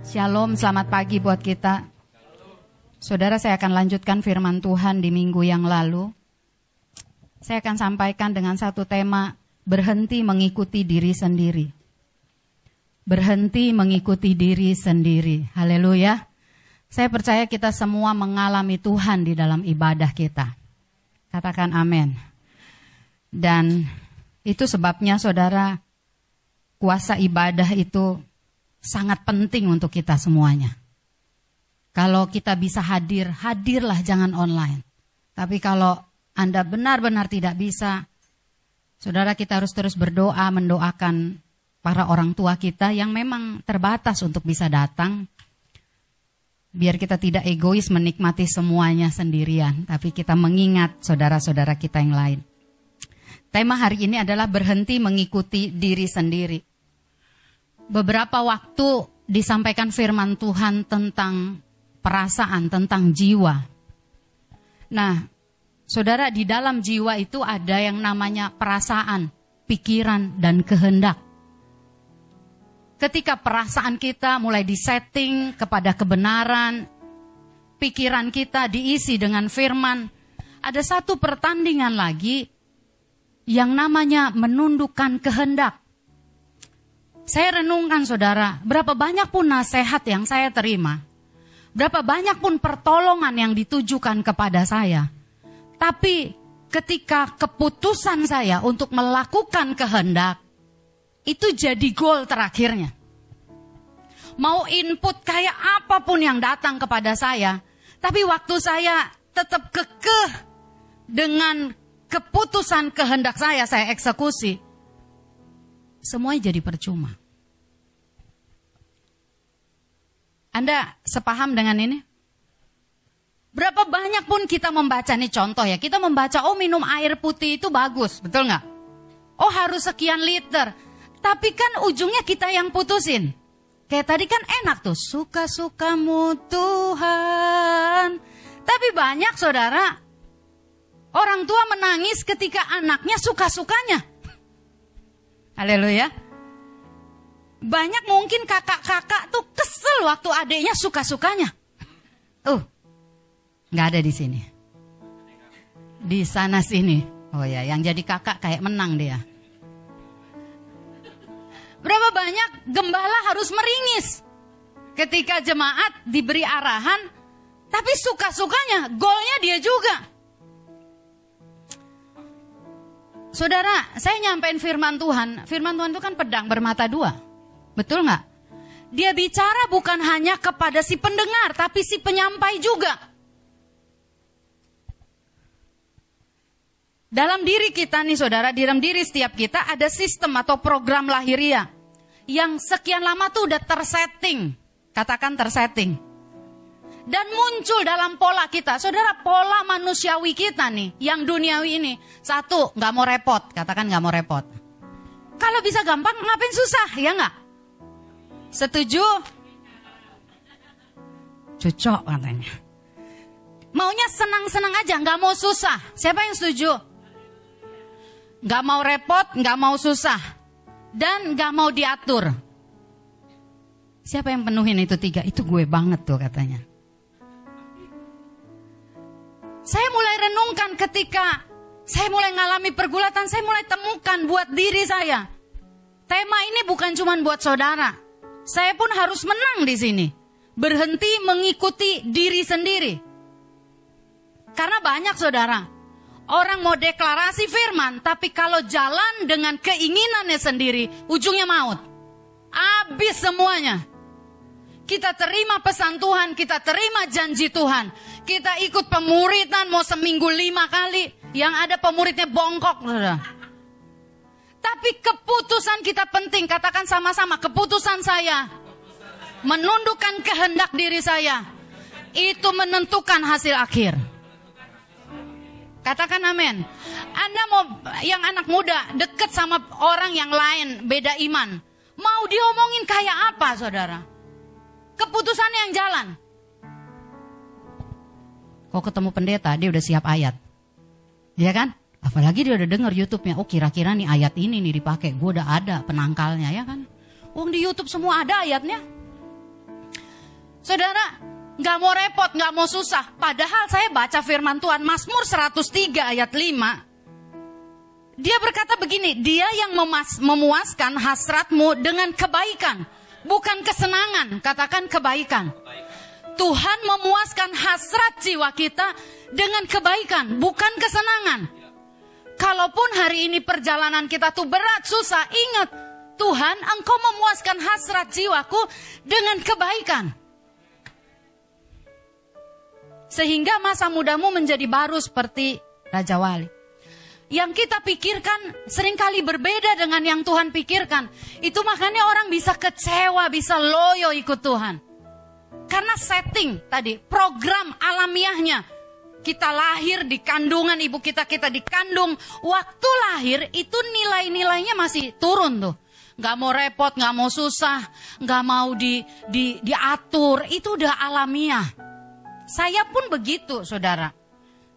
Shalom, selamat pagi buat kita. Saudara, saya akan lanjutkan firman Tuhan di minggu yang lalu. Saya akan sampaikan dengan satu tema, berhenti mengikuti diri sendiri. Berhenti mengikuti diri sendiri. Haleluya. Saya percaya kita semua mengalami Tuhan di dalam ibadah kita. Katakan amin. Dan itu sebabnya saudara, kuasa ibadah itu sangat penting untuk kita semuanya. Kalau kita bisa hadir, hadirlah jangan online. Tapi kalau Anda benar-benar tidak bisa, saudara kita harus terus berdoa, mendoakan para orang tua kita yang memang terbatas untuk bisa datang. Biar kita tidak egois menikmati semuanya sendirian, tapi kita mengingat saudara-saudara kita yang lain. Tema hari ini adalah berhenti mengikuti diri sendiri beberapa waktu disampaikan firman Tuhan tentang perasaan, tentang jiwa. Nah, saudara, di dalam jiwa itu ada yang namanya perasaan, pikiran, dan kehendak. Ketika perasaan kita mulai disetting kepada kebenaran, pikiran kita diisi dengan firman, ada satu pertandingan lagi yang namanya menundukkan kehendak. Saya renungkan saudara, berapa banyak pun nasihat yang saya terima, berapa banyak pun pertolongan yang ditujukan kepada saya. Tapi ketika keputusan saya untuk melakukan kehendak, itu jadi goal terakhirnya. Mau input kayak apa pun yang datang kepada saya, tapi waktu saya tetap kekeh dengan keputusan kehendak saya, saya eksekusi. Semuanya jadi percuma. Anda sepaham dengan ini? Berapa banyak pun kita membaca nih contoh ya, kita membaca oh minum air putih itu bagus, betul nggak? Oh harus sekian liter, tapi kan ujungnya kita yang putusin. Kayak tadi kan enak tuh, suka-sukamu Tuhan. Tapi banyak saudara, orang tua menangis ketika anaknya suka-sukanya. Haleluya. Banyak mungkin kakak-kakak tuh kesel waktu adiknya suka-sukanya. Uh, nggak ada di sini. Di sana sini. Oh ya, yang jadi kakak kayak menang dia. Berapa banyak gembala harus meringis ketika jemaat diberi arahan, tapi suka-sukanya, golnya dia juga. Saudara, saya nyampein firman Tuhan. Firman Tuhan itu kan pedang bermata dua. Betul nggak? Dia bicara bukan hanya kepada si pendengar, tapi si penyampai juga. Dalam diri kita nih saudara, di dalam diri setiap kita ada sistem atau program lahiria yang sekian lama tuh udah tersetting. Katakan tersetting. Dan muncul dalam pola kita. Saudara, pola manusiawi kita nih, yang duniawi ini. Satu, nggak mau repot. Katakan nggak mau repot. Kalau bisa gampang, ngapain susah, ya nggak? Setuju? Cocok katanya. Maunya senang-senang aja, nggak mau susah. Siapa yang setuju? Nggak mau repot, nggak mau susah, dan nggak mau diatur. Siapa yang penuhin itu tiga? Itu gue banget tuh katanya. Saya mulai renungkan ketika saya mulai ngalami pergulatan, saya mulai temukan buat diri saya. Tema ini bukan cuma buat saudara, saya pun harus menang di sini. Berhenti mengikuti diri sendiri. Karena banyak saudara, orang mau deklarasi firman, tapi kalau jalan dengan keinginannya sendiri, ujungnya maut. Habis semuanya. Kita terima pesan Tuhan, kita terima janji Tuhan. Kita ikut pemuritan mau seminggu lima kali. Yang ada pemuridnya bongkok. Saudara. Tapi keputusan kita penting, katakan sama-sama, keputusan saya menundukkan kehendak diri saya itu menentukan hasil akhir. Katakan amin. Anda mau yang anak muda deket sama orang yang lain beda iman. Mau diomongin kayak apa saudara? Keputusan yang jalan. Kok ketemu pendeta dia udah siap ayat. Iya kan? Apalagi dia udah denger YouTube-nya, oh kira-kira nih ayat ini nih dipakai, gue udah ada penangkalnya ya kan. Wong di YouTube semua ada ayatnya. Saudara, nggak mau repot, nggak mau susah. Padahal saya baca firman Tuhan, Mazmur 103 ayat 5. Dia berkata begini, dia yang memas, memuaskan hasratmu dengan kebaikan. Bukan kesenangan, katakan kebaikan. Tuhan memuaskan hasrat jiwa kita dengan kebaikan, bukan kesenangan. Kalaupun hari ini perjalanan kita tuh berat, susah, ingat Tuhan engkau memuaskan hasrat jiwaku dengan kebaikan. Sehingga masa mudamu menjadi baru seperti Raja Wali. Yang kita pikirkan sering kali berbeda dengan yang Tuhan pikirkan. Itu makanya orang bisa kecewa, bisa loyo ikut Tuhan. Karena setting tadi, program alamiahnya. Kita lahir di kandungan ibu kita, kita dikandung. Waktu lahir itu nilai-nilainya masih turun tuh. Gak mau repot, gak mau susah, gak mau di, di, diatur. Itu udah alamiah. Saya pun begitu, saudara.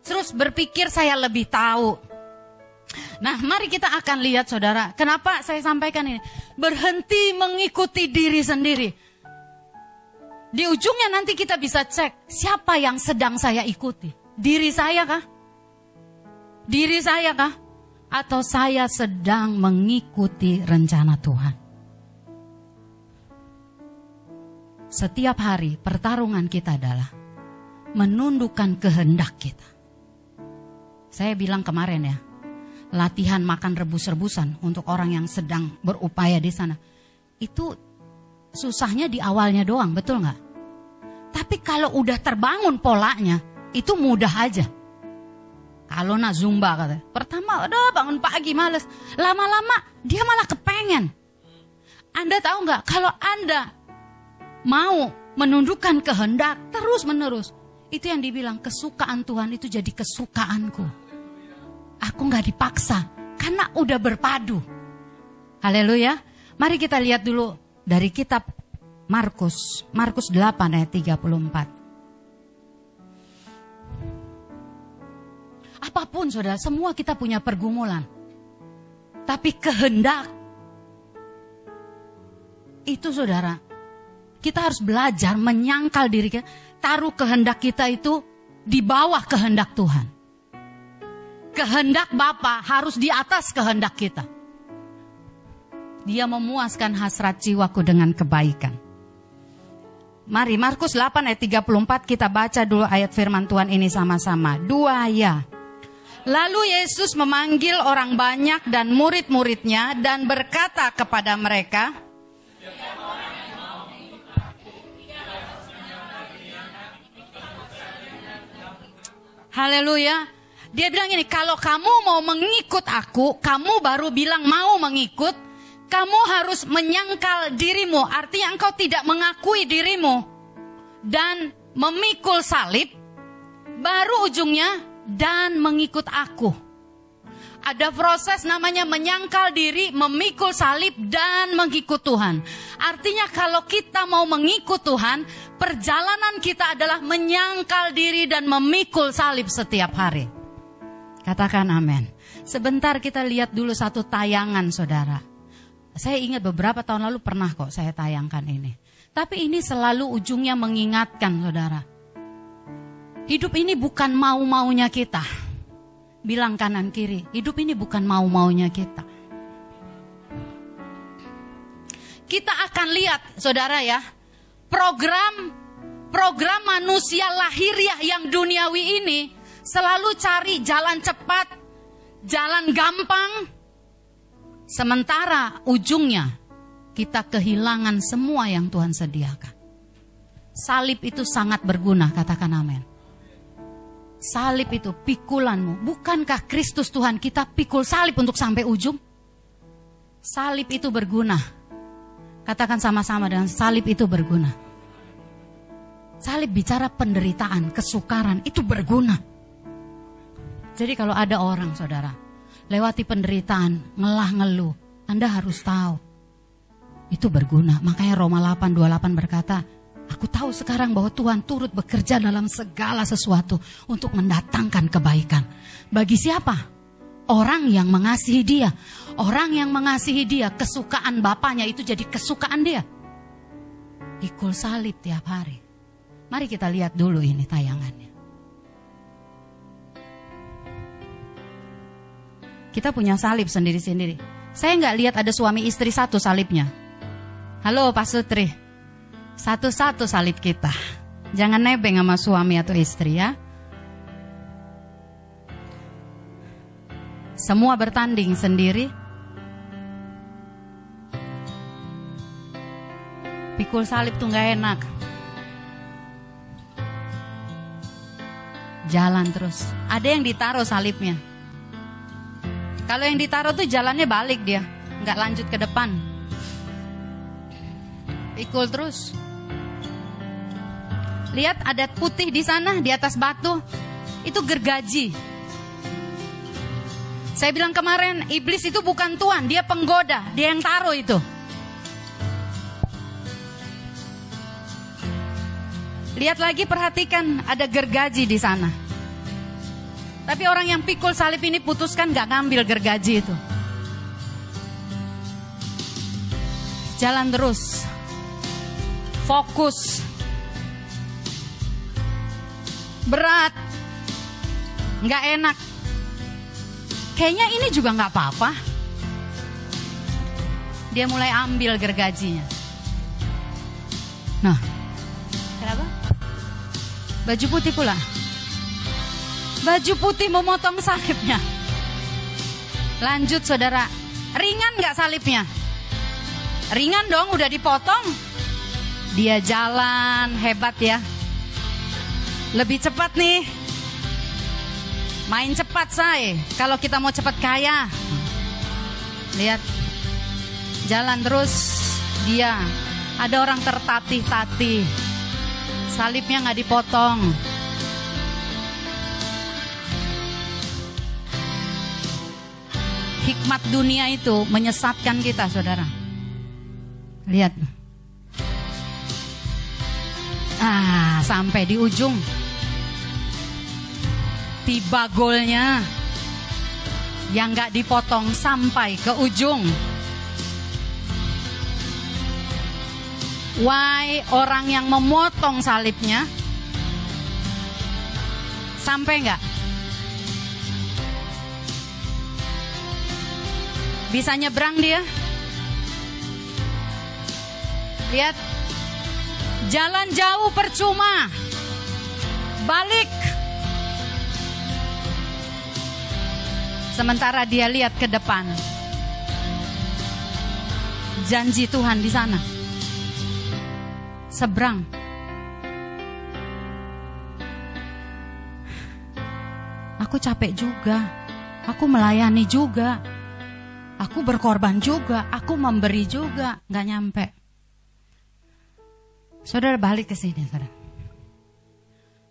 Terus berpikir saya lebih tahu. Nah, mari kita akan lihat, saudara. Kenapa saya sampaikan ini? Berhenti mengikuti diri sendiri. Di ujungnya nanti kita bisa cek siapa yang sedang saya ikuti. Diri saya kah? Diri saya kah? Atau saya sedang mengikuti rencana Tuhan? Setiap hari pertarungan kita adalah menundukkan kehendak kita. Saya bilang kemarin ya, latihan makan rebus-rebusan untuk orang yang sedang berupaya di sana. Itu susahnya di awalnya doang, betul nggak? Tapi kalau udah terbangun polanya, itu mudah aja. Kalau nak zumba kata, pertama udah bangun pagi males, lama-lama dia malah kepengen. Anda tahu nggak? Kalau Anda mau menundukkan kehendak terus menerus, itu yang dibilang kesukaan Tuhan itu jadi kesukaanku. Aku nggak dipaksa karena udah berpadu. Haleluya. Mari kita lihat dulu dari kitab Markus, Markus 8 ayat 34. Apa pun saudara, semua kita punya pergumulan. Tapi kehendak itu saudara, kita harus belajar menyangkal diri kita taruh kehendak kita itu di bawah kehendak Tuhan. Kehendak Bapa harus di atas kehendak kita. Dia memuaskan hasrat jiwaku dengan kebaikan. Mari Markus 8 ayat 34 kita baca dulu ayat firman Tuhan ini sama-sama. Dua ya. Lalu Yesus memanggil orang banyak dan murid-muridnya dan berkata kepada mereka, Haleluya. Dia bilang ini, kalau kamu mau mengikut aku, kamu baru bilang mau mengikut, kamu harus menyangkal dirimu. Artinya engkau tidak mengakui dirimu. Dan memikul salib, baru ujungnya, dan mengikut aku ada proses namanya menyangkal diri, memikul salib, dan mengikut Tuhan. Artinya kalau kita mau mengikut Tuhan, perjalanan kita adalah menyangkal diri dan memikul salib setiap hari. Katakan amin. Sebentar kita lihat dulu satu tayangan saudara. Saya ingat beberapa tahun lalu pernah kok saya tayangkan ini. Tapi ini selalu ujungnya mengingatkan saudara. Hidup ini bukan mau-maunya kita bilang kanan kiri, hidup ini bukan mau-maunya kita. Kita akan lihat, saudara ya, program program manusia lahiriah yang duniawi ini selalu cari jalan cepat, jalan gampang, sementara ujungnya kita kehilangan semua yang Tuhan sediakan. Salib itu sangat berguna, katakan amin salib itu pikulanmu. Bukankah Kristus Tuhan kita pikul salib untuk sampai ujung? Salib itu berguna. Katakan sama-sama dengan salib itu berguna. Salib bicara penderitaan, kesukaran, itu berguna. Jadi kalau ada orang saudara, lewati penderitaan, ngelah ngeluh, Anda harus tahu. Itu berguna. Makanya Roma 8:28 berkata, Aku tahu sekarang bahwa Tuhan turut bekerja dalam segala sesuatu untuk mendatangkan kebaikan. Bagi siapa? Orang yang mengasihi dia. Orang yang mengasihi dia, kesukaan bapaknya itu jadi kesukaan dia. Ikul salib tiap hari. Mari kita lihat dulu ini tayangannya. Kita punya salib sendiri-sendiri. Saya nggak lihat ada suami istri satu salibnya. Halo Pak Sutri. Satu-satu salib kita. Jangan nebeng sama suami atau istri ya. Semua bertanding sendiri. Pikul salib tuh nggak enak. Jalan terus. Ada yang ditaruh salibnya. Kalau yang ditaruh tuh jalannya balik dia, nggak lanjut ke depan. Pikul terus. Lihat ada putih di sana di atas batu. Itu gergaji. Saya bilang kemarin iblis itu bukan Tuhan, dia penggoda, dia yang taruh itu. Lihat lagi perhatikan ada gergaji di sana. Tapi orang yang pikul salib ini putuskan gak ngambil gergaji itu. Jalan terus. Fokus. Berat. Gak enak. Kayaknya ini juga gak apa-apa. Dia mulai ambil gergajinya. Nah, kenapa? Baju putih pula. Baju putih memotong salibnya. Lanjut saudara. Ringan gak salibnya? Ringan dong udah dipotong. Dia jalan hebat ya. Lebih cepat nih. Main cepat say. Kalau kita mau cepat kaya. Lihat. Jalan terus. Dia. Ada orang tertatih-tatih. Salibnya nggak dipotong. hikmat dunia itu menyesatkan kita, saudara. Lihat. Ah, sampai di ujung. Tiba golnya. Yang gak dipotong sampai ke ujung. Why orang yang memotong salibnya sampai nggak? Bisa nyebrang dia? Lihat. Jalan jauh percuma. Balik. Sementara dia lihat ke depan. Janji Tuhan di sana. Seberang. Aku capek juga. Aku melayani juga. Aku berkorban juga, aku memberi juga, nggak nyampe. Saudara balik ke sini, saudara.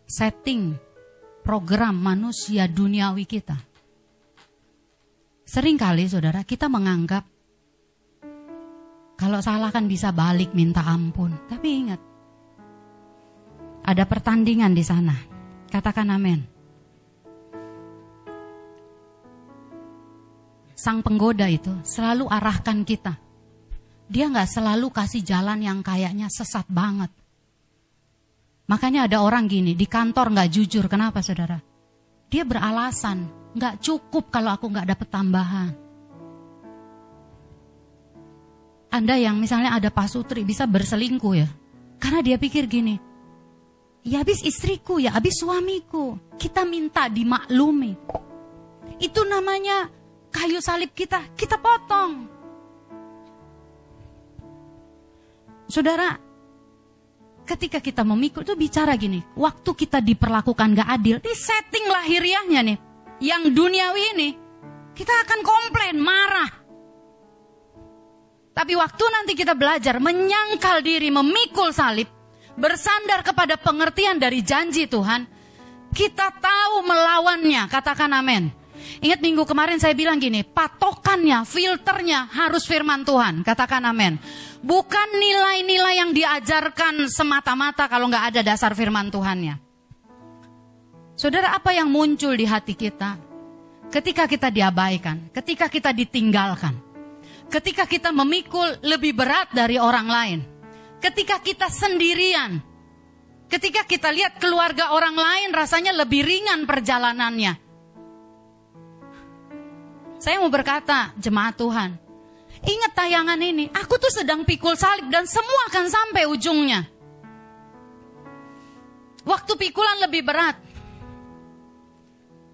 Setting program manusia duniawi kita. Seringkali saudara kita menganggap kalau salah kan bisa balik minta ampun. Tapi ingat, ada pertandingan di sana. Katakan amin. sang penggoda itu selalu arahkan kita. Dia nggak selalu kasih jalan yang kayaknya sesat banget. Makanya ada orang gini di kantor nggak jujur. Kenapa saudara? Dia beralasan nggak cukup kalau aku nggak dapet tambahan. Anda yang misalnya ada Pak Sutri bisa berselingkuh ya. Karena dia pikir gini, ya habis istriku, ya habis suamiku. Kita minta dimaklumi. Itu namanya kayu salib kita, kita potong. Saudara, ketika kita memikul itu bicara gini, waktu kita diperlakukan gak adil, di setting lahiriahnya nih, yang duniawi ini, kita akan komplain, marah. Tapi waktu nanti kita belajar menyangkal diri, memikul salib, bersandar kepada pengertian dari janji Tuhan, kita tahu melawannya, katakan amin. Ingat minggu kemarin saya bilang gini, patokannya, filternya harus firman Tuhan. Katakan amin. Bukan nilai-nilai yang diajarkan semata-mata kalau nggak ada dasar firman Tuhannya. Saudara, apa yang muncul di hati kita? Ketika kita diabaikan, ketika kita ditinggalkan, ketika kita memikul lebih berat dari orang lain, ketika kita sendirian, Ketika kita lihat keluarga orang lain rasanya lebih ringan perjalanannya. Saya mau berkata, jemaat Tuhan, ingat tayangan ini, aku tuh sedang pikul salib dan semua akan sampai ujungnya. Waktu pikulan lebih berat.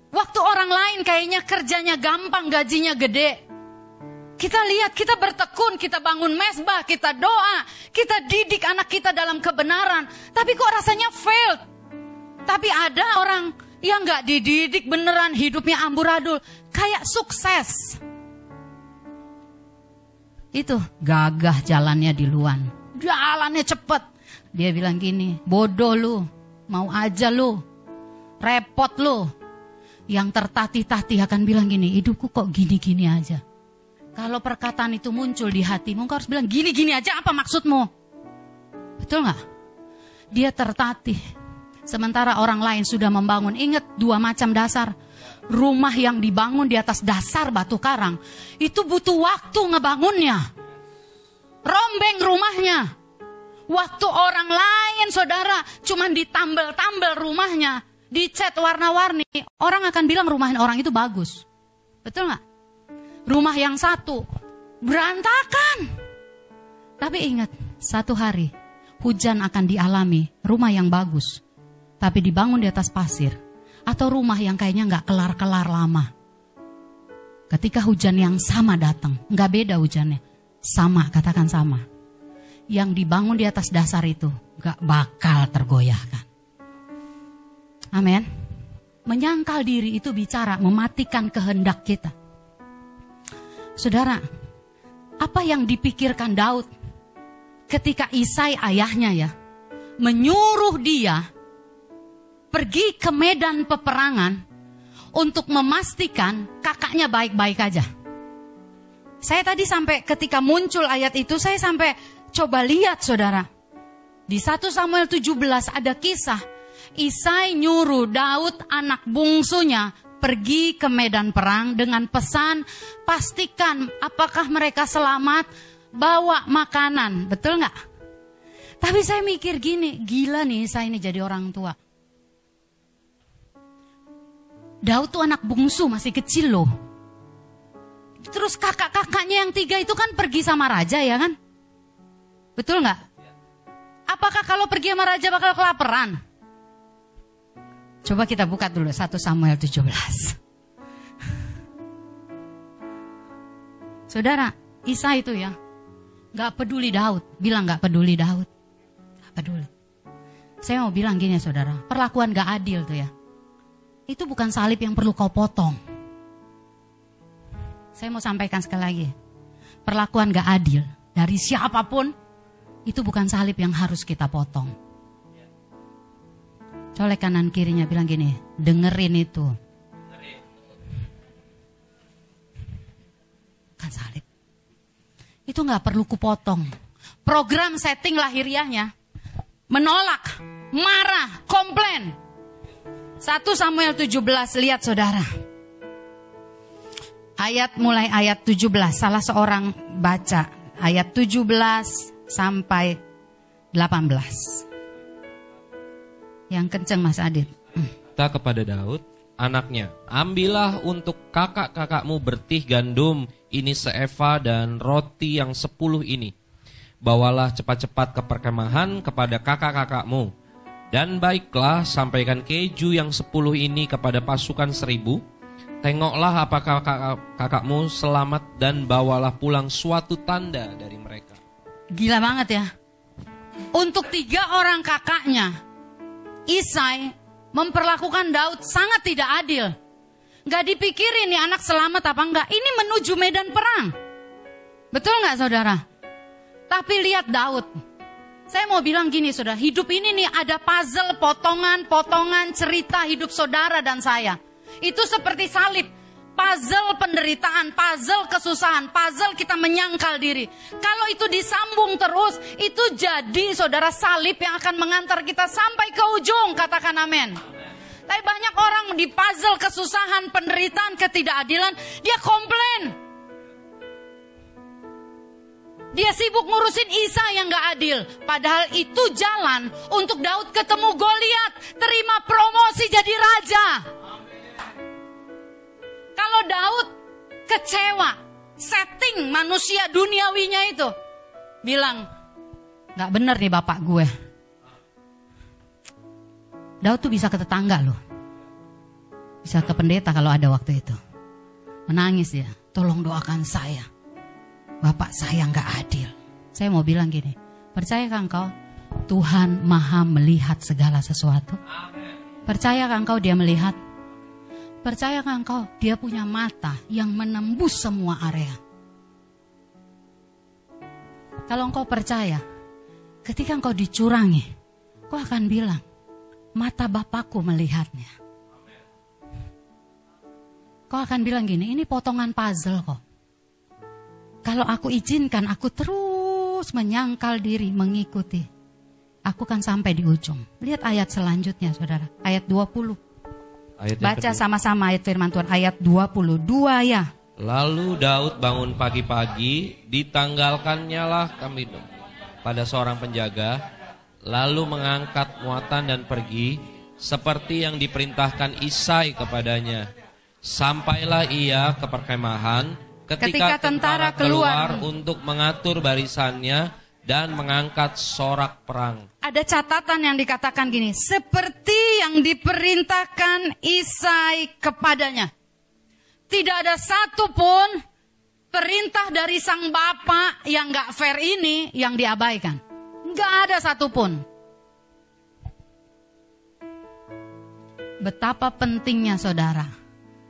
Waktu orang lain kayaknya kerjanya gampang, gajinya gede. Kita lihat, kita bertekun, kita bangun mesbah, kita doa, kita didik anak kita dalam kebenaran. Tapi kok rasanya failed? Tapi ada orang yang gak dididik beneran, hidupnya amburadul, kayak sukses. Itu gagah jalannya di luar. Jalannya cepet. Dia bilang gini, bodoh lu, mau aja lu, repot lu. Yang tertatih-tatih akan bilang gini, hidupku kok gini-gini aja. Kalau perkataan itu muncul di hatimu, engkau harus bilang gini-gini aja apa maksudmu? Betul nggak? Dia tertatih. Sementara orang lain sudah membangun. Ingat dua macam dasar. Rumah yang dibangun di atas dasar batu karang. Itu butuh waktu ngebangunnya. Rombeng rumahnya. Waktu orang lain saudara cuman ditambel-tambel rumahnya. Dicat warna-warni. Orang akan bilang rumah orang itu bagus. Betul nggak? rumah yang satu berantakan. Tapi ingat, satu hari hujan akan dialami rumah yang bagus, tapi dibangun di atas pasir atau rumah yang kayaknya nggak kelar-kelar lama. Ketika hujan yang sama datang, nggak beda hujannya, sama katakan sama. Yang dibangun di atas dasar itu nggak bakal tergoyahkan. Amin. Menyangkal diri itu bicara mematikan kehendak kita. Saudara, apa yang dipikirkan Daud ketika Isai ayahnya ya menyuruh dia pergi ke medan peperangan untuk memastikan kakaknya baik-baik aja. Saya tadi sampai ketika muncul ayat itu saya sampai coba lihat saudara. Di 1 Samuel 17 ada kisah Isai nyuruh Daud anak bungsunya pergi ke medan perang dengan pesan pastikan apakah mereka selamat, bawa makanan, betul nggak? Tapi saya mikir gini, gila nih saya ini jadi orang tua. Daud tuh anak bungsu masih kecil loh. Terus kakak-kakaknya yang tiga itu kan pergi sama raja ya kan? Betul nggak? Apakah kalau pergi sama raja bakal kelaparan? Coba kita buka dulu 1 Samuel 17. Saudara, Isa itu ya, gak peduli Daud, bilang gak peduli Daud. Gak peduli. Saya mau bilang gini ya saudara, perlakuan gak adil tuh ya. Itu bukan salib yang perlu kau potong. Saya mau sampaikan sekali lagi. Perlakuan gak adil dari siapa pun, itu bukan salib yang harus kita potong Colek kanan kirinya bilang gini, dengerin itu. Kan salib. Itu nggak perlu kupotong. Program setting lahiriahnya menolak, marah, komplain. 1 Samuel 17 lihat saudara. Ayat mulai ayat 17 salah seorang baca ayat 17 sampai 18. Yang kenceng Mas Adit. Kita kepada Daud, anaknya, ambillah untuk kakak-kakakmu bertih gandum ini seeva dan roti yang sepuluh ini. Bawalah cepat-cepat ke perkemahan kepada kakak-kakakmu. Dan baiklah sampaikan keju yang sepuluh ini kepada pasukan seribu. Tengoklah apakah kakak-kakakmu selamat dan bawalah pulang suatu tanda dari mereka. Gila banget ya. Untuk tiga orang kakaknya, Isai memperlakukan Daud sangat tidak adil. Gak dipikirin nih anak selamat apa enggak. Ini menuju medan perang. Betul nggak saudara? Tapi lihat Daud. Saya mau bilang gini saudara, hidup ini nih ada puzzle, potongan-potongan cerita hidup saudara dan saya. Itu seperti salib puzzle penderitaan, puzzle kesusahan, puzzle kita menyangkal diri. Kalau itu disambung terus, itu jadi saudara salib yang akan mengantar kita sampai ke ujung, katakan amin. Tapi banyak orang di puzzle kesusahan, penderitaan, ketidakadilan, dia komplain. Dia sibuk ngurusin Isa yang gak adil. Padahal itu jalan untuk Daud ketemu Goliat, terima promosi jadi raja. Kalau Daud kecewa, setting manusia duniawinya itu, bilang, gak bener nih bapak gue. Daud tuh bisa ke tetangga loh. Bisa ke pendeta kalau ada waktu itu. Menangis ya, tolong doakan saya. Bapak saya nggak adil. Saya mau bilang gini, percayakah engkau Tuhan maha melihat segala sesuatu? Percayakah engkau dia melihat? Percayakah engkau dia punya mata yang menembus semua area? Kalau engkau percaya, ketika engkau dicurangi, kau akan bilang, mata Bapakku melihatnya. Kau akan bilang gini, ini potongan puzzle kok. Kalau aku izinkan, aku terus menyangkal diri, mengikuti. Aku kan sampai di ujung. Lihat ayat selanjutnya, saudara. Ayat 20. Ayat Baca sama-sama ayat firman Tuhan. Ayat 20. Dua ya. Lalu Daud bangun pagi-pagi, ditanggalkannya lah kami pada seorang penjaga, lalu mengangkat muatan dan pergi, seperti yang diperintahkan Isai kepadanya. Sampailah ia ke perkemahan, ketika, Ketika tentara keluar. untuk mengatur barisannya dan mengangkat sorak perang. Ada catatan yang dikatakan gini. Seperti yang diperintahkan Isai kepadanya. Tidak ada satupun perintah dari sang bapak yang gak fair ini yang diabaikan. Gak ada satupun. Betapa pentingnya saudara.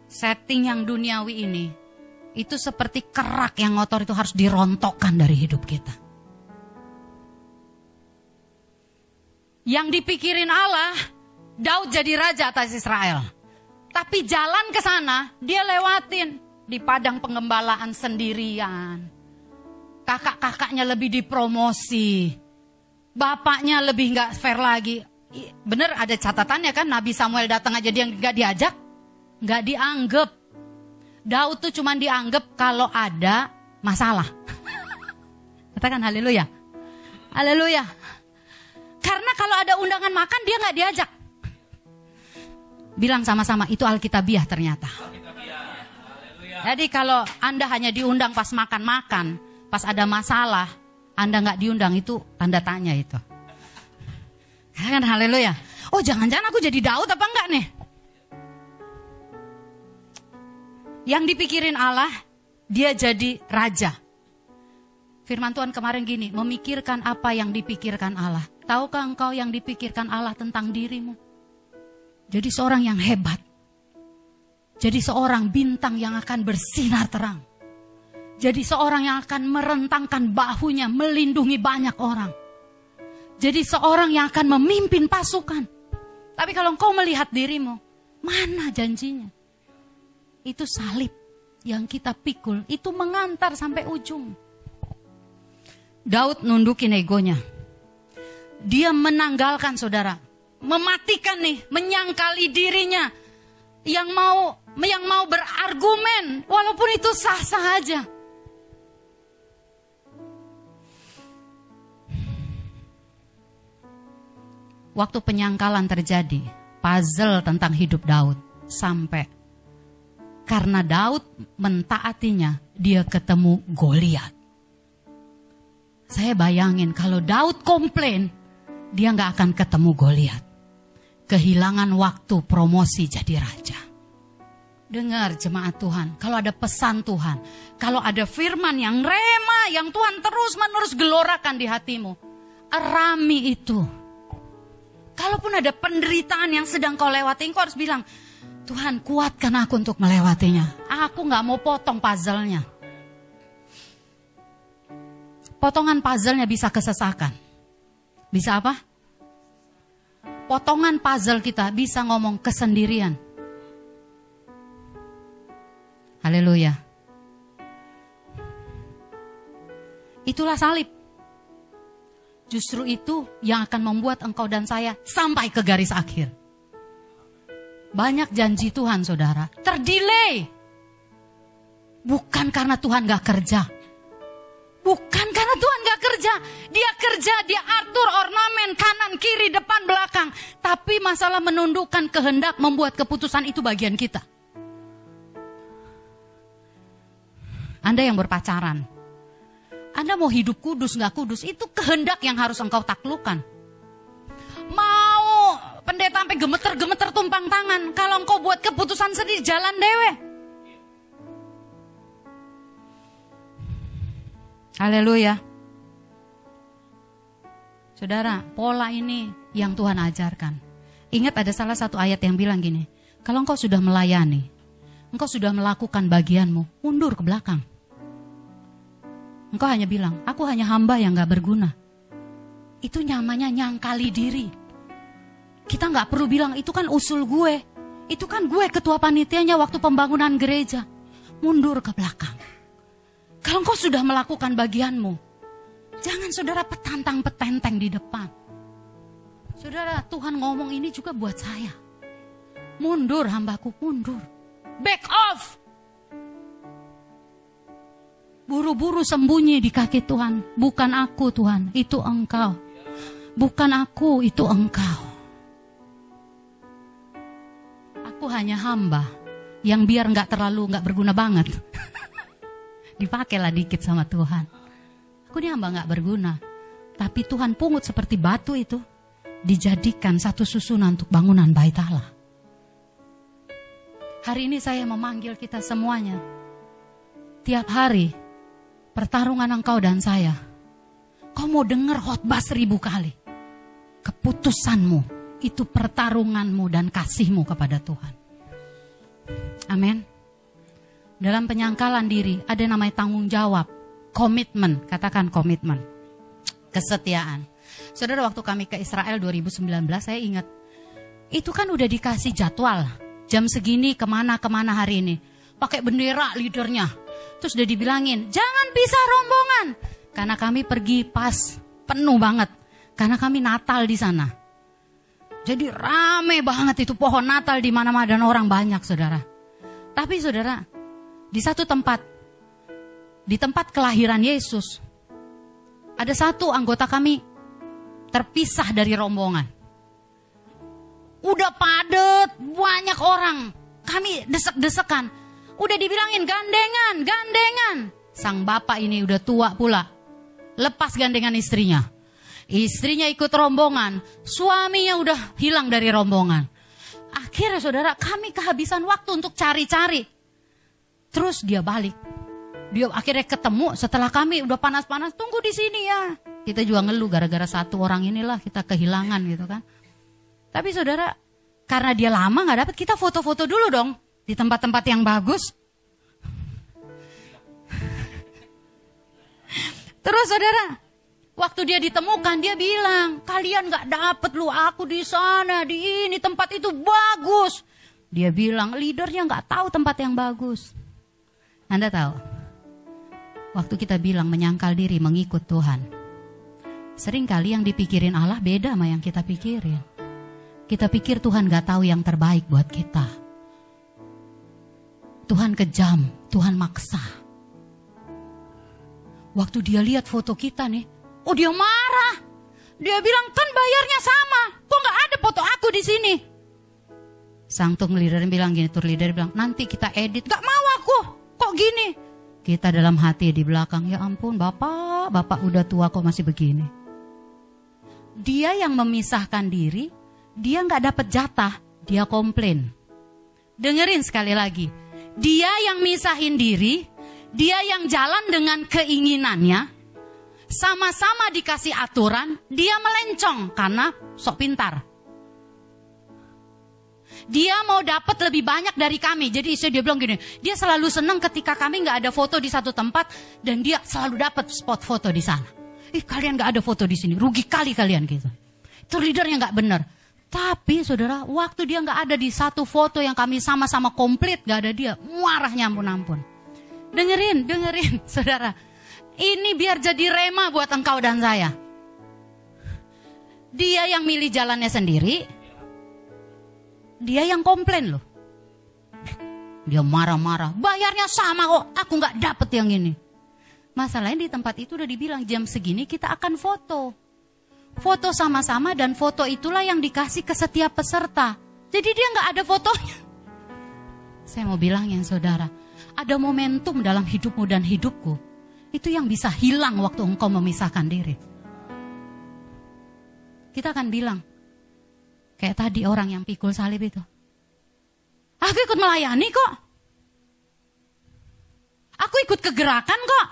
Setting yang duniawi ini. Itu seperti kerak yang ngotor itu harus dirontokkan dari hidup kita. Yang dipikirin Allah, Daud jadi raja atas Israel. Tapi jalan ke sana, dia lewatin di padang pengembalaan sendirian. Kakak-kakaknya lebih dipromosi. Bapaknya lebih nggak fair lagi. Bener ada catatannya kan, Nabi Samuel datang aja dia nggak diajak, nggak dianggap. Daud tuh cuman dianggap kalau ada masalah. Katakan haleluya. Haleluya. Karena kalau ada undangan makan dia nggak diajak. Bilang sama-sama itu Alkitabiah ternyata. Jadi kalau Anda hanya diundang pas makan-makan, pas ada masalah, Anda nggak diundang itu tanda tanya itu. Kan haleluya. Oh jangan-jangan aku jadi Daud apa enggak nih? Yang dipikirin Allah, dia jadi raja. Firman Tuhan kemarin gini, memikirkan apa yang dipikirkan Allah. Tahukah engkau yang dipikirkan Allah tentang dirimu? Jadi seorang yang hebat. Jadi seorang bintang yang akan bersinar terang. Jadi seorang yang akan merentangkan bahunya melindungi banyak orang. Jadi seorang yang akan memimpin pasukan. Tapi kalau engkau melihat dirimu, mana janjinya? Itu salib yang kita pikul, itu mengantar sampai ujung. Daud nundukin egonya. Dia menanggalkan saudara, mematikan nih, menyangkali dirinya yang mau yang mau berargumen walaupun itu sah-sah aja. Waktu penyangkalan terjadi, puzzle tentang hidup Daud sampai karena Daud mentaatinya, dia ketemu Goliat. Saya bayangin kalau Daud komplain, dia nggak akan ketemu Goliat. Kehilangan waktu promosi jadi raja. Dengar jemaat Tuhan, kalau ada pesan Tuhan, kalau ada firman yang rema, yang Tuhan terus menerus gelorakan di hatimu, arami itu. Kalaupun ada penderitaan yang sedang kau lewati, kau harus bilang, Tuhan kuatkan aku untuk melewatinya. Aku nggak mau potong puzzle-nya. Potongan puzzle-nya bisa kesesakan. Bisa apa? Potongan puzzle kita bisa ngomong kesendirian. Haleluya. Itulah salib. Justru itu yang akan membuat engkau dan saya sampai ke garis akhir. Banyak janji Tuhan saudara, terdelay. Bukan karena Tuhan gak kerja. Bukan karena Tuhan gak kerja. Dia kerja, dia atur ornamen kanan, kiri, depan, belakang. Tapi masalah menundukkan kehendak membuat keputusan itu bagian kita. Anda yang berpacaran. Anda mau hidup kudus gak kudus, itu kehendak yang harus engkau taklukkan. Mau pendeta sampai gemeter-gemeter tumpang tangan. Kalau engkau buat keputusan sendiri, jalan dewe. Haleluya. Saudara, pola ini yang Tuhan ajarkan. Ingat ada salah satu ayat yang bilang gini, kalau engkau sudah melayani, engkau sudah melakukan bagianmu, mundur ke belakang. Engkau hanya bilang, aku hanya hamba yang gak berguna. Itu nyamanya nyangkali diri. Kita gak perlu bilang, itu kan usul gue. Itu kan gue ketua panitianya waktu pembangunan gereja. Mundur ke belakang. Kalau engkau sudah melakukan bagianmu, jangan saudara petantang petenteng di depan. Saudara, Tuhan ngomong ini juga buat saya. Mundur hambaku, mundur. Back off. Buru-buru sembunyi di kaki Tuhan. Bukan aku Tuhan, itu engkau. Bukan aku, itu engkau. Aku hanya hamba yang biar nggak terlalu nggak berguna banget. dipakailah dikit sama Tuhan. Aku ini hamba nggak berguna. Tapi Tuhan pungut seperti batu itu dijadikan satu susunan untuk bangunan bait Allah. Hari ini saya memanggil kita semuanya. Tiap hari pertarungan engkau dan saya. Kau mau dengar khotbah seribu kali. Keputusanmu itu pertarunganmu dan kasihmu kepada Tuhan. Amin. Dalam penyangkalan diri ada namanya tanggung jawab, komitmen, katakan komitmen, kesetiaan. Saudara waktu kami ke Israel 2019 saya ingat itu kan udah dikasih jadwal. Jam segini ke mana ke mana hari ini. Pakai bendera leadernya. Terus udah dibilangin jangan pisah rombongan. Karena kami pergi pas penuh banget. Karena kami Natal di sana. Jadi rame banget itu pohon Natal di mana-mana dan orang banyak saudara. Tapi saudara di satu tempat, di tempat kelahiran Yesus, ada satu anggota kami terpisah dari rombongan. Udah padet, banyak orang. Kami desek-desekan. Udah dibilangin gandengan, gandengan. Sang bapak ini udah tua pula. Lepas gandengan istrinya. Istrinya ikut rombongan. Suaminya udah hilang dari rombongan. Akhirnya saudara kami kehabisan waktu untuk cari-cari Terus dia balik. Dia akhirnya ketemu setelah kami udah panas-panas, tunggu di sini ya. Kita juga ngeluh gara-gara satu orang inilah kita kehilangan gitu kan. Tapi saudara, karena dia lama nggak dapat, kita foto-foto dulu dong di tempat-tempat yang bagus. Terus saudara, waktu dia ditemukan dia bilang, kalian nggak dapet lu aku di sana, di ini tempat itu bagus. Dia bilang leadernya nggak tahu tempat yang bagus. Anda tahu, waktu kita bilang menyangkal diri mengikut Tuhan, sering kali yang dipikirin Allah beda sama yang kita pikirin. Kita pikir Tuhan gak tahu yang terbaik buat kita. Tuhan kejam, Tuhan maksa. Waktu dia lihat foto kita nih, oh dia marah. Dia bilang kan bayarnya sama, kok gak ada foto aku di sini. Sang tung leader bilang gini, tur leader bilang nanti kita edit, gak mau kok gini? Kita dalam hati di belakang, ya ampun bapak, bapak udah tua kok masih begini. Dia yang memisahkan diri, dia nggak dapat jatah, dia komplain. Dengerin sekali lagi, dia yang misahin diri, dia yang jalan dengan keinginannya, sama-sama dikasih aturan, dia melencong karena sok pintar. Dia mau dapat lebih banyak dari kami. Jadi istri dia bilang gini, dia selalu senang ketika kami nggak ada foto di satu tempat dan dia selalu dapat spot foto di sana. Ih kalian nggak ada foto di sini, rugi kali kalian gitu. Itu leadernya nggak benar. Tapi saudara, waktu dia nggak ada di satu foto yang kami sama-sama komplit, nggak ada dia, marahnya ampun-ampun. Dengerin, dengerin, saudara. Ini biar jadi rema buat engkau dan saya. Dia yang milih jalannya sendiri, dia yang komplain loh. Dia marah-marah. Bayarnya sama kok. Aku nggak dapet yang ini. Masalahnya di tempat itu udah dibilang jam segini kita akan foto. Foto sama-sama dan foto itulah yang dikasih ke setiap peserta. Jadi dia nggak ada fotonya. Saya mau bilang yang saudara, ada momentum dalam hidupmu dan hidupku. Itu yang bisa hilang waktu engkau memisahkan diri. Kita akan bilang, kayak tadi orang yang pikul salib itu. Aku ikut melayani kok. Aku ikut kegerakan kok.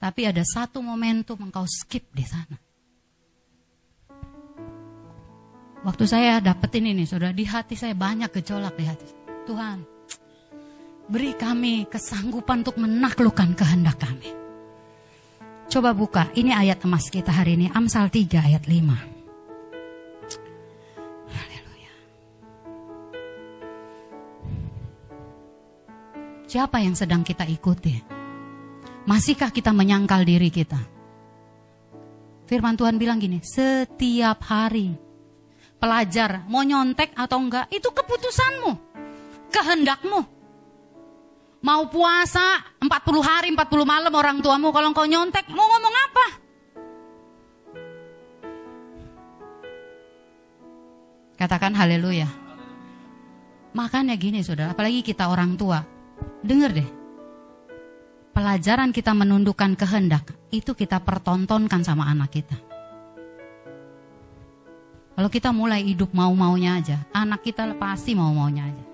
Tapi ada satu momentum engkau skip di sana. Waktu saya dapetin ini, sudah di hati saya banyak gejolak di hati. Tuhan, beri kami kesanggupan untuk menaklukkan kehendak kami. Coba buka, ini ayat emas kita hari ini, Amsal 3 ayat 5. Siapa yang sedang kita ikuti? Masihkah kita menyangkal diri kita? Firman Tuhan bilang gini, setiap hari pelajar mau nyontek atau enggak itu keputusanmu, kehendakmu. Mau puasa 40 hari 40 malam orang tuamu kalau engkau nyontek mau ngomong apa? Katakan haleluya. Makanya gini saudara, apalagi kita orang tua. Dengar deh, pelajaran kita menundukkan kehendak itu kita pertontonkan sama anak kita. Kalau kita mulai hidup mau-maunya aja, anak kita pasti mau-maunya aja.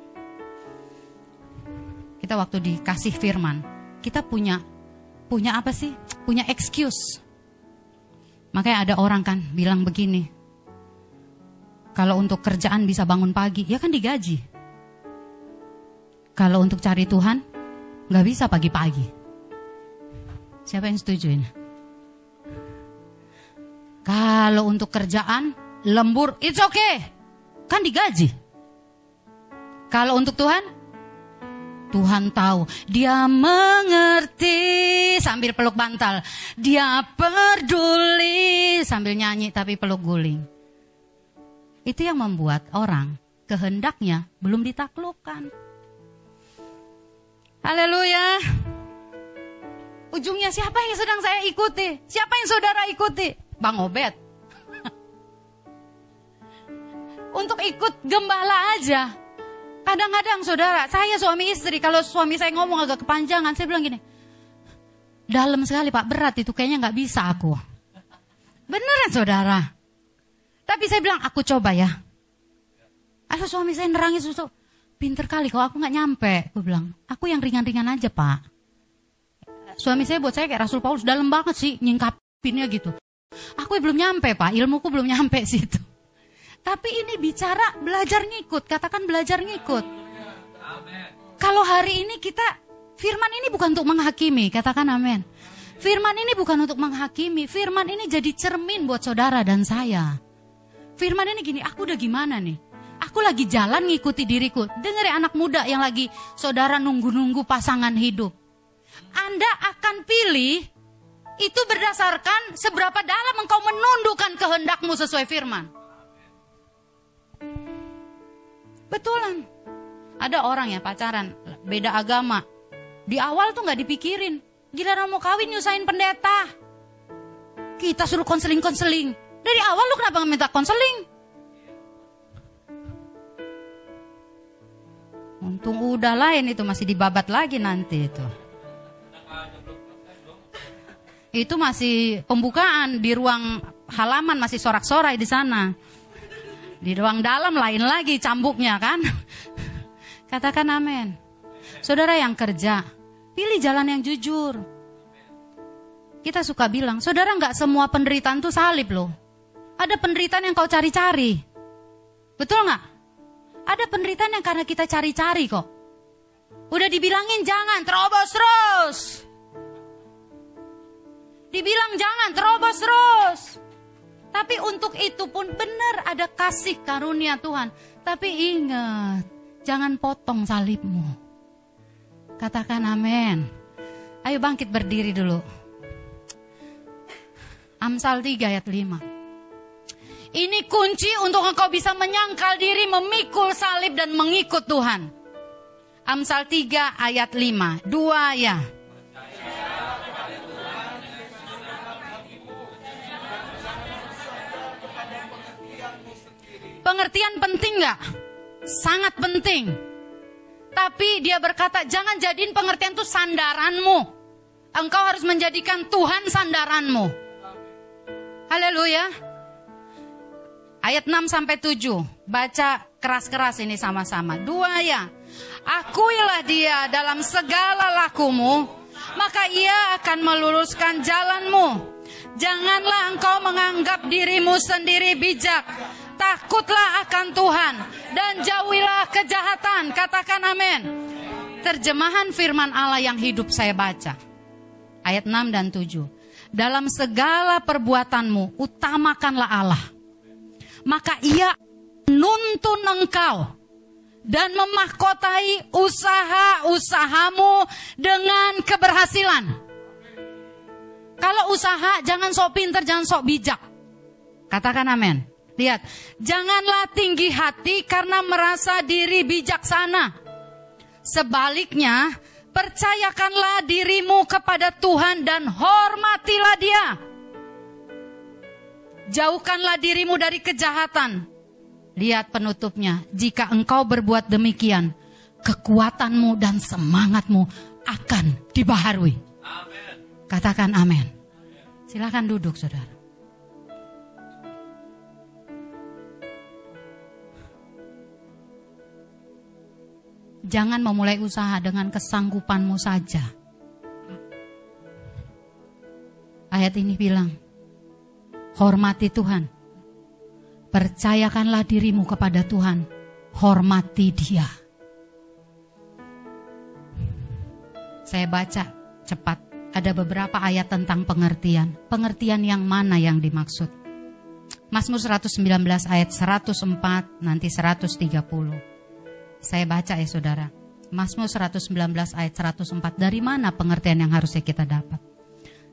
Kita waktu dikasih firman, kita punya punya apa sih? Punya excuse. Makanya ada orang kan bilang begini. Kalau untuk kerjaan bisa bangun pagi, ya kan digaji. Kalau untuk cari Tuhan, nggak bisa pagi-pagi. Siapa yang setuju ini? Kalau untuk kerjaan, lembur, it's okay. Kan digaji. Kalau untuk Tuhan, Tuhan tahu, dia mengerti sambil peluk bantal. Dia peduli sambil nyanyi tapi peluk guling. Itu yang membuat orang kehendaknya belum ditaklukkan. Haleluya. Ujungnya siapa yang sedang saya ikuti? Siapa yang saudara ikuti? Bang Obed. Untuk ikut gembala aja. Kadang-kadang saudara, saya suami istri, kalau suami saya ngomong agak kepanjangan, saya bilang gini, dalam sekali pak, berat itu kayaknya nggak bisa aku. Beneran saudara. Tapi saya bilang, aku coba ya. Ada suami saya nerangin susu, pinter kali kalau aku nggak nyampe. Aku bilang, aku yang ringan-ringan aja pak suami saya buat saya kayak Rasul Paulus dalam banget sih nyingkapinnya gitu. Aku belum nyampe pak, ilmuku belum nyampe situ. Tapi ini bicara belajar ngikut, katakan belajar ngikut. Kalau hari ini kita, firman ini bukan untuk menghakimi, katakan amin. Firman ini bukan untuk menghakimi, firman ini jadi cermin buat saudara dan saya. Firman ini gini, aku udah gimana nih? Aku lagi jalan ngikuti diriku. Dengar ya anak muda yang lagi saudara nunggu-nunggu pasangan hidup. Anda akan pilih itu berdasarkan seberapa dalam engkau menundukkan kehendakmu sesuai firman. Betulan. Ada orang ya pacaran, beda agama. Di awal tuh nggak dipikirin. Gila mau kawin nyusahin pendeta. Kita suruh konseling-konseling. Dari awal lu kenapa minta konseling? Untung udah lain itu masih dibabat lagi nanti itu itu masih pembukaan di ruang halaman masih sorak-sorai di sana. Di ruang dalam lain lagi cambuknya kan. Katakan amin. Saudara yang kerja, pilih jalan yang jujur. Kita suka bilang, saudara nggak semua penderitaan tuh salib loh. Ada penderitaan yang kau cari-cari. Betul nggak? Ada penderitaan yang karena kita cari-cari kok. Udah dibilangin jangan terobos terus. Dibilang jangan terobos terus. Tapi untuk itu pun benar ada kasih karunia Tuhan. Tapi ingat, jangan potong salibmu. Katakan amin. Ayo bangkit berdiri dulu. Amsal 3 ayat 5. Ini kunci untuk engkau bisa menyangkal diri, memikul salib dan mengikut Tuhan. Amsal 3 ayat 5. Dua ya. Pengertian penting nggak? Sangat penting. Tapi dia berkata, jangan jadiin pengertian itu sandaranmu. Engkau harus menjadikan Tuhan sandaranmu. Haleluya. Ayat 6 sampai 7. Baca keras-keras ini sama-sama. Dua ya. Akuilah dia dalam segala lakumu, maka ia akan meluruskan jalanmu. Janganlah engkau menganggap dirimu sendiri bijak. Takutlah akan Tuhan dan jauhilah kejahatan. Katakan amin. Terjemahan firman Allah yang hidup saya baca. Ayat 6 dan 7. Dalam segala perbuatanmu utamakanlah Allah. Maka ia nuntun engkau dan memahkotai usaha-usahamu dengan keberhasilan. Kalau usaha jangan sok pinter, jangan sok bijak. Katakan amin. Lihat, janganlah tinggi hati karena merasa diri bijaksana. Sebaliknya, percayakanlah dirimu kepada Tuhan dan hormatilah Dia. Jauhkanlah dirimu dari kejahatan Lihat penutupnya, jika engkau berbuat demikian, kekuatanmu dan semangatmu akan dibaharui. Amen. Katakan amin. Silakan duduk, saudara. Jangan memulai usaha dengan kesanggupanmu saja. Ayat ini bilang, hormati Tuhan Percayakanlah dirimu kepada Tuhan. Hormati dia. Saya baca cepat. Ada beberapa ayat tentang pengertian. Pengertian yang mana yang dimaksud? Mazmur 119 ayat 104 nanti 130. Saya baca ya saudara. Mazmur 119 ayat 104. Dari mana pengertian yang harusnya kita dapat?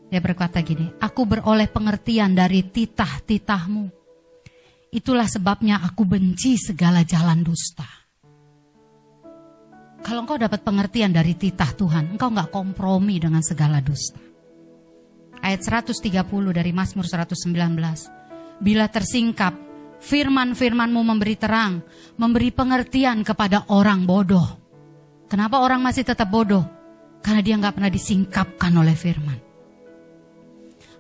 Dia berkata gini, Aku beroleh pengertian dari titah-titahmu Itulah sebabnya aku benci segala jalan dusta. Kalau engkau dapat pengertian dari titah Tuhan, engkau nggak kompromi dengan segala dusta. Ayat 130 dari Mazmur 119. Bila tersingkap, firman-firmanmu memberi terang, memberi pengertian kepada orang bodoh. Kenapa orang masih tetap bodoh? Karena dia nggak pernah disingkapkan oleh firman.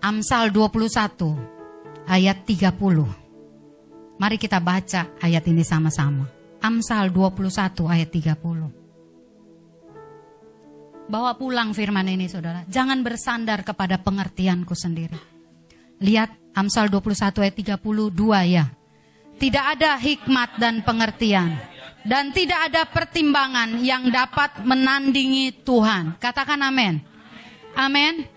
Amsal 21 ayat 30. Mari kita baca ayat ini sama-sama. Amsal 21 ayat 30. Bawa pulang firman ini saudara. Jangan bersandar kepada pengertianku sendiri. Lihat Amsal 21 ayat 32 ya. Tidak ada hikmat dan pengertian. Dan tidak ada pertimbangan yang dapat menandingi Tuhan. Katakan amin. Amin.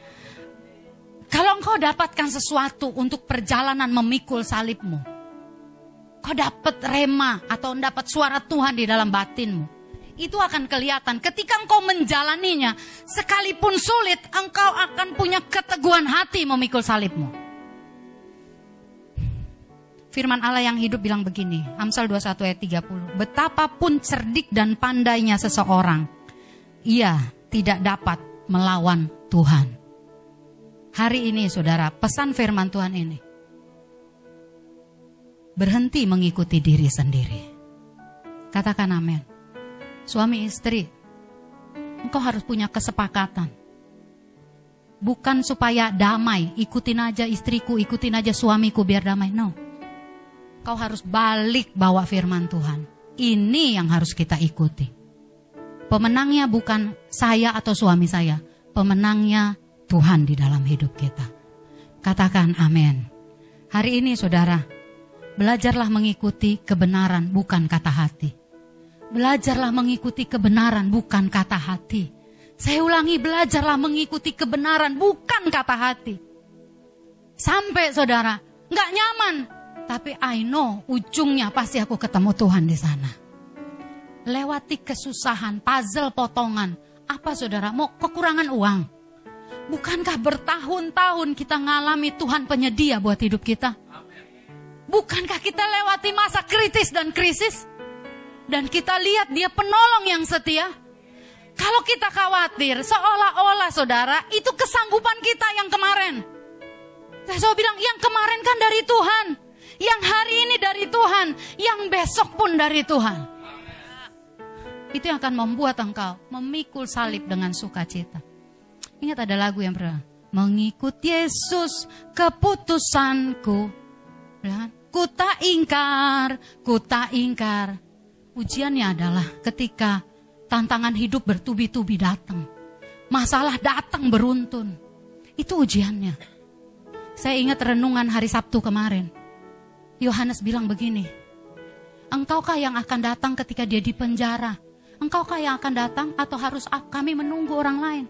Kalau engkau dapatkan sesuatu untuk perjalanan memikul salibmu kau dapat rema atau dapat suara Tuhan di dalam batinmu. Itu akan kelihatan ketika engkau menjalaninya, sekalipun sulit, engkau akan punya keteguhan hati memikul salibmu. Firman Allah yang hidup bilang begini, Amsal 21 ayat 30. Betapapun cerdik dan pandainya seseorang, ia tidak dapat melawan Tuhan. Hari ini saudara, pesan firman Tuhan ini berhenti mengikuti diri sendiri. Katakan amin. Suami istri, engkau harus punya kesepakatan. Bukan supaya damai, ikutin aja istriku, ikutin aja suamiku biar damai. No. Kau harus balik bawa firman Tuhan. Ini yang harus kita ikuti. Pemenangnya bukan saya atau suami saya. Pemenangnya Tuhan di dalam hidup kita. Katakan amin. Hari ini saudara, Belajarlah mengikuti kebenaran, bukan kata hati. Belajarlah mengikuti kebenaran, bukan kata hati. Saya ulangi, belajarlah mengikuti kebenaran, bukan kata hati. Sampai saudara, nggak nyaman. Tapi I know, ujungnya pasti aku ketemu Tuhan di sana. Lewati kesusahan, puzzle potongan. Apa saudara, mau kekurangan uang? Bukankah bertahun-tahun kita ngalami Tuhan penyedia buat hidup kita? Bukankah kita lewati masa kritis dan krisis? Dan kita lihat dia penolong yang setia. Kalau kita khawatir, seolah-olah saudara, itu kesanggupan kita yang kemarin. Saya bilang, yang kemarin kan dari Tuhan. Yang hari ini dari Tuhan. yang besok pun dari Tuhan. Itu yang akan membuat engkau memikul salib dengan sukacita. Ingat ada lagu yang pernah mengikut Yesus keputusanku. Kan? ku tak ingkar, ku tak ingkar. Ujiannya adalah ketika tantangan hidup bertubi-tubi datang. Masalah datang beruntun. Itu ujiannya. Saya ingat renungan hari Sabtu kemarin. Yohanes bilang begini, Engkaukah yang akan datang ketika dia di penjara? Engkaukah yang akan datang atau harus kami menunggu orang lain?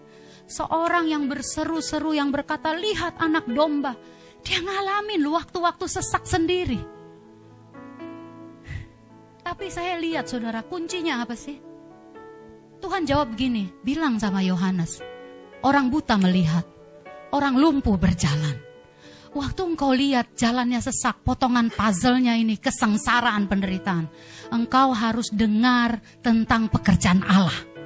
Seorang yang berseru-seru yang berkata, lihat anak domba. Dia ngalamin waktu-waktu sesak sendiri. Tapi saya lihat saudara, kuncinya apa sih? Tuhan jawab begini, bilang sama Yohanes, orang buta melihat, orang lumpuh berjalan. Waktu engkau lihat jalannya sesak, potongan puzzle-nya ini, kesengsaraan penderitaan. Engkau harus dengar tentang pekerjaan Allah.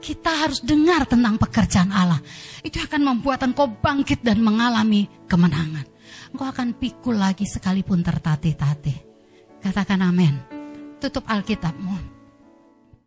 Kita harus dengar tentang pekerjaan Allah. Itu akan membuat engkau bangkit dan mengalami kemenangan. Engkau akan pikul lagi sekalipun tertatih-tatih. Katakan amin. Tutup Alkitabmu.